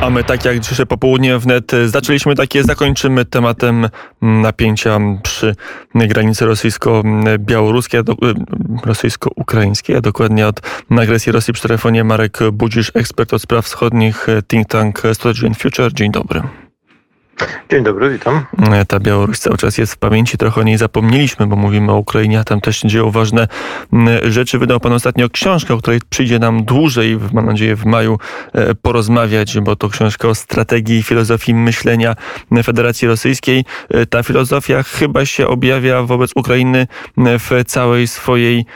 A my tak jak dzisiejsze popołudnie wnet zaczęliśmy takie, zakończymy tematem napięcia przy granicy rosyjsko-białoruskiej, rosyjsko-ukraińskiej, a dokładnie od agresji Rosji przy telefonie Marek Budzisz, ekspert od spraw wschodnich, think tank Strategy and Future. Dzień dobry. Dzień dobry, witam. Ta Białoruś cały czas jest w pamięci, trochę o niej zapomnieliśmy, bo mówimy o Ukrainie, a tam też się dzieją ważne rzeczy. Wydał pan ostatnio książkę, o której przyjdzie nam dłużej, mam nadzieję w maju, e, porozmawiać, bo to książka o strategii i filozofii myślenia Federacji Rosyjskiej. E, ta filozofia chyba się objawia wobec Ukrainy w całej swojej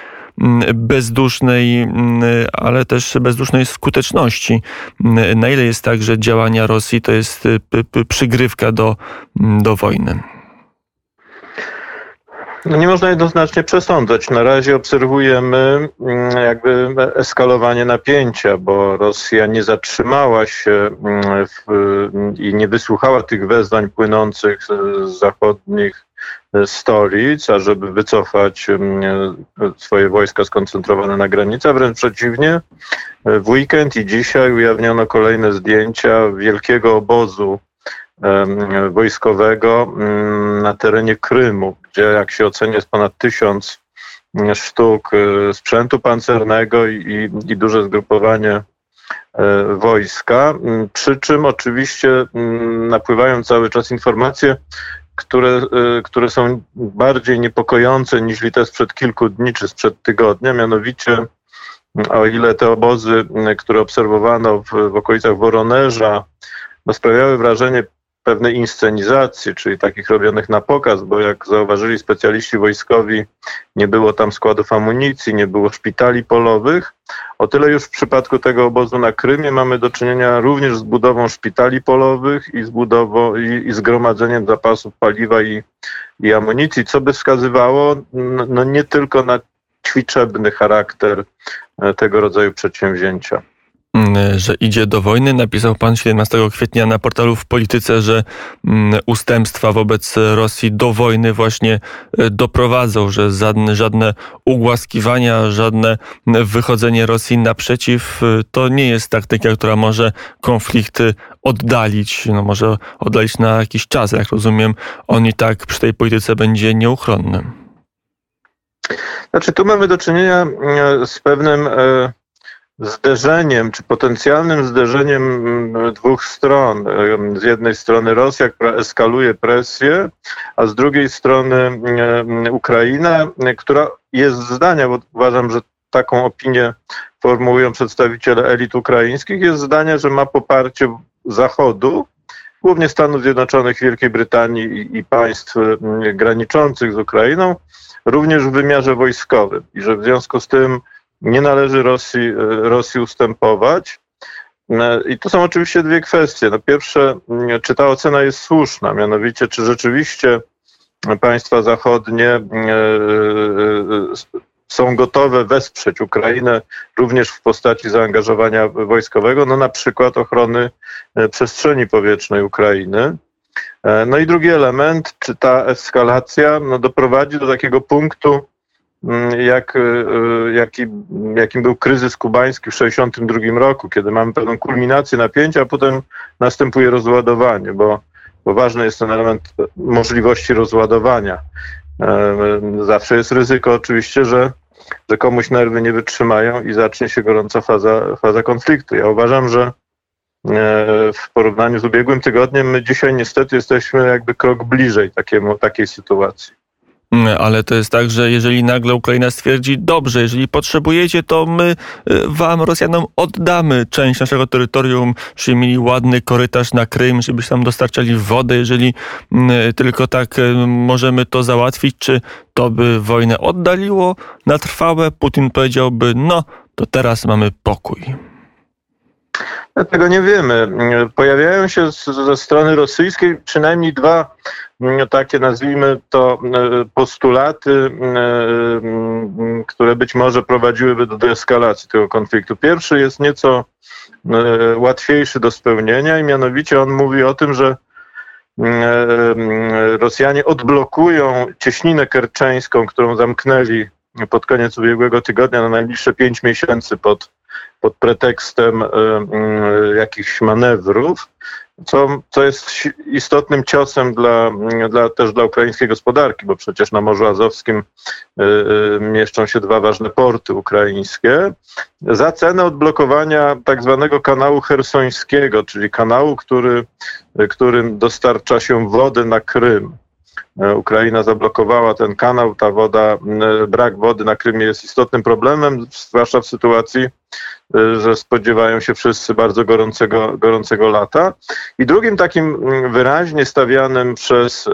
bezdusznej, mm, ale też bezdusznej skuteczności. Mm, na ile jest tak, że działania Rosji to jest y, przygrywka do, do wojny? No nie można jednoznacznie przesądzać. Na razie obserwujemy jakby eskalowanie napięcia, bo Rosja nie zatrzymała się w, i nie wysłuchała tych wezwań płynących z zachodnich stolic, ażeby wycofać swoje wojska skoncentrowane na granicy, a wręcz przeciwnie. W weekend i dzisiaj ujawniono kolejne zdjęcia wielkiego obozu wojskowego na terenie Krymu, gdzie jak się ocenia jest ponad tysiąc sztuk e, sprzętu pancernego i, i duże zgrupowanie e, wojska. Przy czym oczywiście napływają cały czas informacje, które, y, które są bardziej niepokojące niż te sprzed kilku dni czy sprzed tygodnia, mianowicie o ile te obozy, które obserwowano w, w okolicach Woronerza, no, sprawiały wrażenie pewnej inscenizacji, czyli takich robionych na pokaz, bo jak zauważyli specjaliści wojskowi, nie było tam składów amunicji, nie było szpitali polowych. O tyle już w przypadku tego obozu na Krymie mamy do czynienia również z budową szpitali polowych i z budową i, i zgromadzeniem zapasów paliwa i, i amunicji, co by wskazywało no, no nie tylko na ćwiczebny charakter e, tego rodzaju przedsięwzięcia. Mm, że idzie do wojny. Napisał pan 17 kwietnia na portalu w Polityce, że mm, ustępstwa wobec Rosji do wojny właśnie e, doprowadzą, że żadne, żadne ugłaskiwania, żadne wychodzenie Rosji naprzeciw e, to nie jest taktyka, która może konflikty oddalić, no może oddalić na jakiś czas. Jak rozumiem, on i tak przy tej polityce będzie nieuchronny. Znaczy, tu mamy do czynienia e, z pewnym zderzeniem, czy potencjalnym zderzeniem mm, dwóch stron. Z jednej strony Rosja, która eskaluje presję, a z drugiej strony mm, Ukraina, która jest zdania, bo uważam, że taką opinię formułują przedstawiciele elit ukraińskich, jest zdania, że ma poparcie Zachodu, głównie Stanów Zjednoczonych, Wielkiej Brytanii i, i państw mm, graniczących z Ukrainą, również w wymiarze wojskowym. I że w związku z tym nie należy Rosji, e, Rosji ustępować. E, I to są oczywiście dwie kwestie. No pierwsze, czy ta ocena jest słuszna, mianowicie, czy rzeczywiście państwa zachodnie e, są gotowe wesprzeć Ukrainę również w postaci zaangażowania wojskowego, no na przykład ochrony przestrzeni powietrznej Ukrainy. No i drugi element, czy ta eskalacja no, doprowadzi do takiego punktu, jak, y, y, jaki, jakim był kryzys kubański w 1962 roku, kiedy mamy pewną kulminację napięcia, a potem następuje rozładowanie, bo, bo ważny jest ten element możliwości rozładowania. Zawsze jest ryzyko oczywiście, że, że komuś nerwy nie wytrzymają i zacznie się gorąca faza, faza konfliktu. Ja uważam, że e, w porównaniu z ubiegłym tygodniem my dzisiaj niestety jesteśmy jakby krok bliżej takiemu, takiej sytuacji. Mm, ale to jest tak, że jeżeli nagle Ukraina stwierdzi, dobrze, jeżeli potrzebujecie, to my y, wam, Rosjanom, oddamy część naszego terytorium, żeby mieli ładny korytarz na Krym, żebyście tam dostarczali wodę, jeżeli mm, tylko tak y, możemy to załatwić, czy to by wojnę oddaliło na trwałe? Putin powiedziałby, no, to teraz mamy pokój. Tego nie wiemy. Pojawiają się ze strony rosyjskiej przynajmniej dwa mm, takie, nazwijmy to, e, postulaty, e, które być może prowadziłyby do deeskalacji tego konfliktu. Pierwszy jest nieco łatwiejszy do spełnienia i mianowicie on mówi o tym, że Rosjanie odblokują cieśninę kerczeńską, którą zamknęli pod koniec ubiegłego tygodnia na najbliższe pięć miesięcy pod pod pretekstem jakichś manewrów co, co jest istotnym ciosem dla, dla, też dla ukraińskiej gospodarki, bo przecież na Morzu Azowskim y, y, mieszczą się dwa ważne porty ukraińskie, za cenę odblokowania tak zwanego kanału hersońskiego, czyli kanału, który, którym dostarcza się wody na Krym. E, Ukraina zablokowała ten kanał, ta woda, brak wody na Krymie jest istotnym problemem, zwłaszcza w sytuacji, e, że spodziewają się wszyscy bardzo gorącego, gorącego lata. I drugim takim wyraźnie stawianym przez e,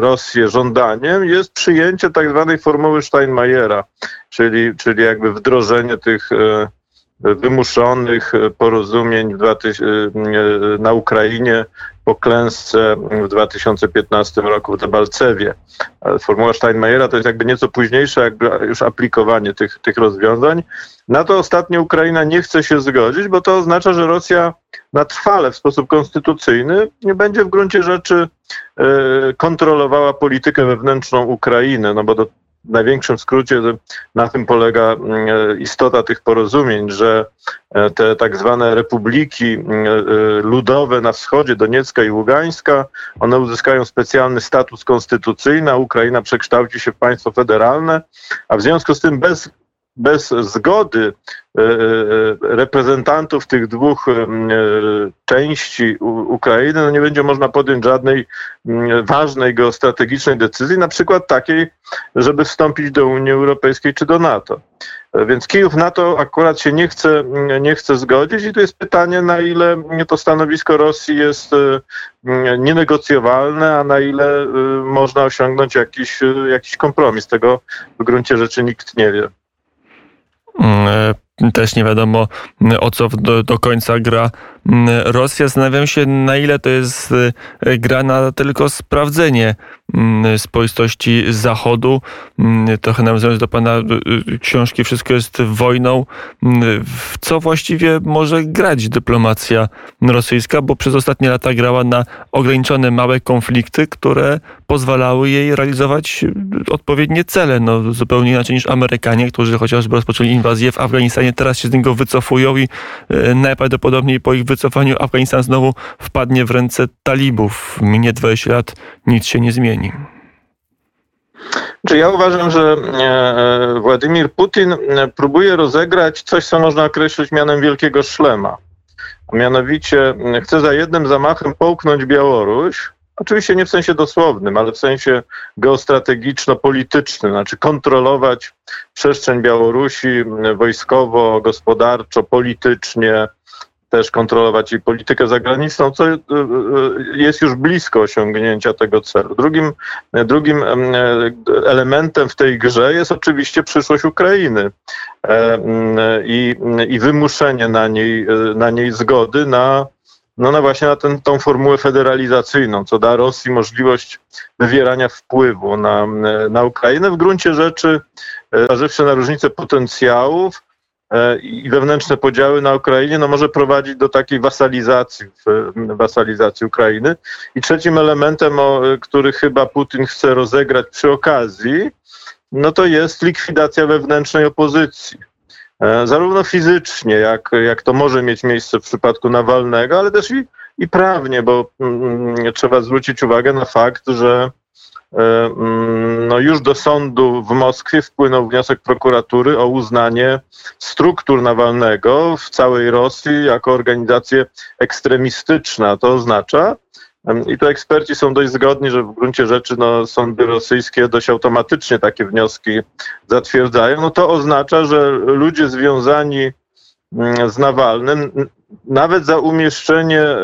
Rosję żądaniem jest przyjęcie tak zwanej formuły Steinmeiera, czyli, czyli jakby wdrożenie tych wymuszonych porozumień na Ukrainie po klęsce w 2015 roku w Debalcewie. Formuła Steinmeiera to jest jakby nieco późniejsze jakby już aplikowanie tych, tych rozwiązań. Na to ostatnio Ukraina nie chce się zgodzić, bo to oznacza, że Rosja na trwale w sposób konstytucyjny nie będzie w gruncie rzeczy e, kontrolowała politykę wewnętrzną Ukrainy, no bo do w największym skrócie na tym polega mm, istota tych porozumień, że e, te tak zwane republiki mm, e, ludowe na wschodzie, Doniecka i Ługańska, one uzyskają specjalny status konstytucyjny, a Ukraina przekształci się w państwo federalne, a w związku z tym bez bez zgody e, e, reprezentantów tych dwóch e, części Ukrainy no nie będzie można podjąć żadnej ważnej geostrategicznej decyzji, na przykład takiej, żeby wstąpić do Unii Europejskiej czy do NATO. Więc Kijów na to akurat się nie chce, nie chce zgodzić i tu jest pytanie, na ile to stanowisko Rosji jest nienegocjowalne, a na ile można osiągnąć jakiś, jakiś kompromis. Tego w gruncie rzeczy nikt nie wie. Mm, e, też nie wiadomo o co do, do, końca gra mm, Rosja. Zastanawiam się, na ile to jest e, gra na tylko sprawdzenie mm, spoistości Zachodu. Trochę nawiązując do pana e, książki, wszystko jest wojną. W co właściwie może grać dyplomacja rosyjska, bo przez ostatnie lata grała na ograniczone małe konflikty, które pozwalały jej realizować odpowiednie cele. No, zupełnie inaczej niż Amerykanie, którzy chociażby rozpoczęli inwazję w Afganistanie, teraz się z niego wycofują i e, najprawdopodobniej po ich wycofaniu Afganistan znowu wpadnie w ręce talibów. Minie 20 lat, nic się nie zmieni. Czy ja uważam, że e, e, Władimir Putin próbuje rozegrać coś, co można określić mianem wielkiego szlema. A mianowicie chce za jednym zamachem połknąć Białoruś, Oczywiście nie w sensie dosłownym, ale w sensie geostrategiczno-politycznym, znaczy kontrolować przestrzeń Białorusi wojskowo, gospodarczo, politycznie, też kontrolować jej politykę zagraniczną, co e, e, jest już blisko osiągnięcia tego celu. Drugim, drugim e, elementem w tej grze jest oczywiście przyszłość Ukrainy i, i wymuszenie na niej, na niej zgody na no, no właśnie na ten, tą formułę federalizacyjną, co da Rosji możliwość wywierania wpływu na, na Ukrainę. W gruncie rzeczy, zważywszy na różnice potencjałów e, i wewnętrzne podziały na Ukrainie, no może prowadzić do takiej wasalizacji, wasalizacji Ukrainy. I trzecim elementem, o, który chyba Putin chce rozegrać przy okazji, no to jest likwidacja wewnętrznej opozycji. E, zarówno fizycznie, jak, jak to może mieć miejsce w przypadku Nawalnego, ale też i, i prawnie, bo mm, trzeba zwrócić uwagę na fakt, że e, mm, no już do sądu w Moskwie wpłynął wniosek prokuratury o uznanie struktur Nawalnego w całej Rosji jako organizację ekstremistyczna. To oznacza, i tu eksperci są dość zgodni, że w gruncie rzeczy no, sądy rosyjskie dość automatycznie takie wnioski zatwierdzają. No to oznacza, że ludzie związani mm, z Nawalnym nawet za umieszczenie e,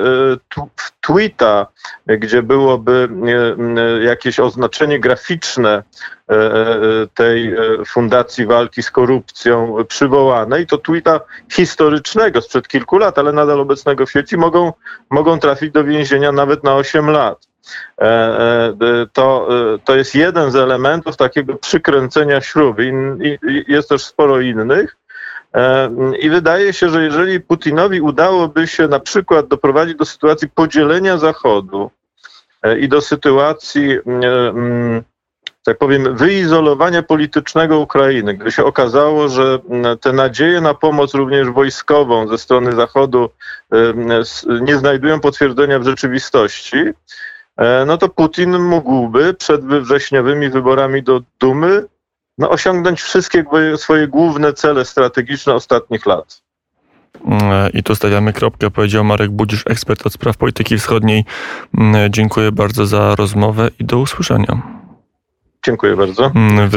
tweeta, gdzie byłoby e, jakieś oznaczenie graficzne e, tej Fundacji Walki z Korupcją przywołane i to tweeta historycznego sprzed kilku lat, ale nadal obecnego w sieci, mogą, mogą trafić do więzienia nawet na 8 lat. To, to jest jeden z elementów takiego przykręcenia śruby. Jest też sporo innych. E, I wydaje się, że jeżeli Putinowi udałoby się na przykład doprowadzić do sytuacji podzielenia Zachodu e, i do sytuacji tak powiem, wyizolowania politycznego Ukrainy, gdy się okazało, że mm, te nadzieje na pomoc również wojskową ze strony Zachodu s- nie znajdują potwierdzenia w rzeczywistości, e, no to Putin mógłby przed wrześniowymi wyborami do Dumy no, osiągnąć wszystkie swoje główne cele strategiczne ostatnich lat. E, I tu stawiamy kropkę, powiedział Marek Budzisz, ekspert od spraw polityki wschodniej. Mm, Dziękuję bardzo za rozmowę i do usłyszenia. Dziękuję bardzo. Mm,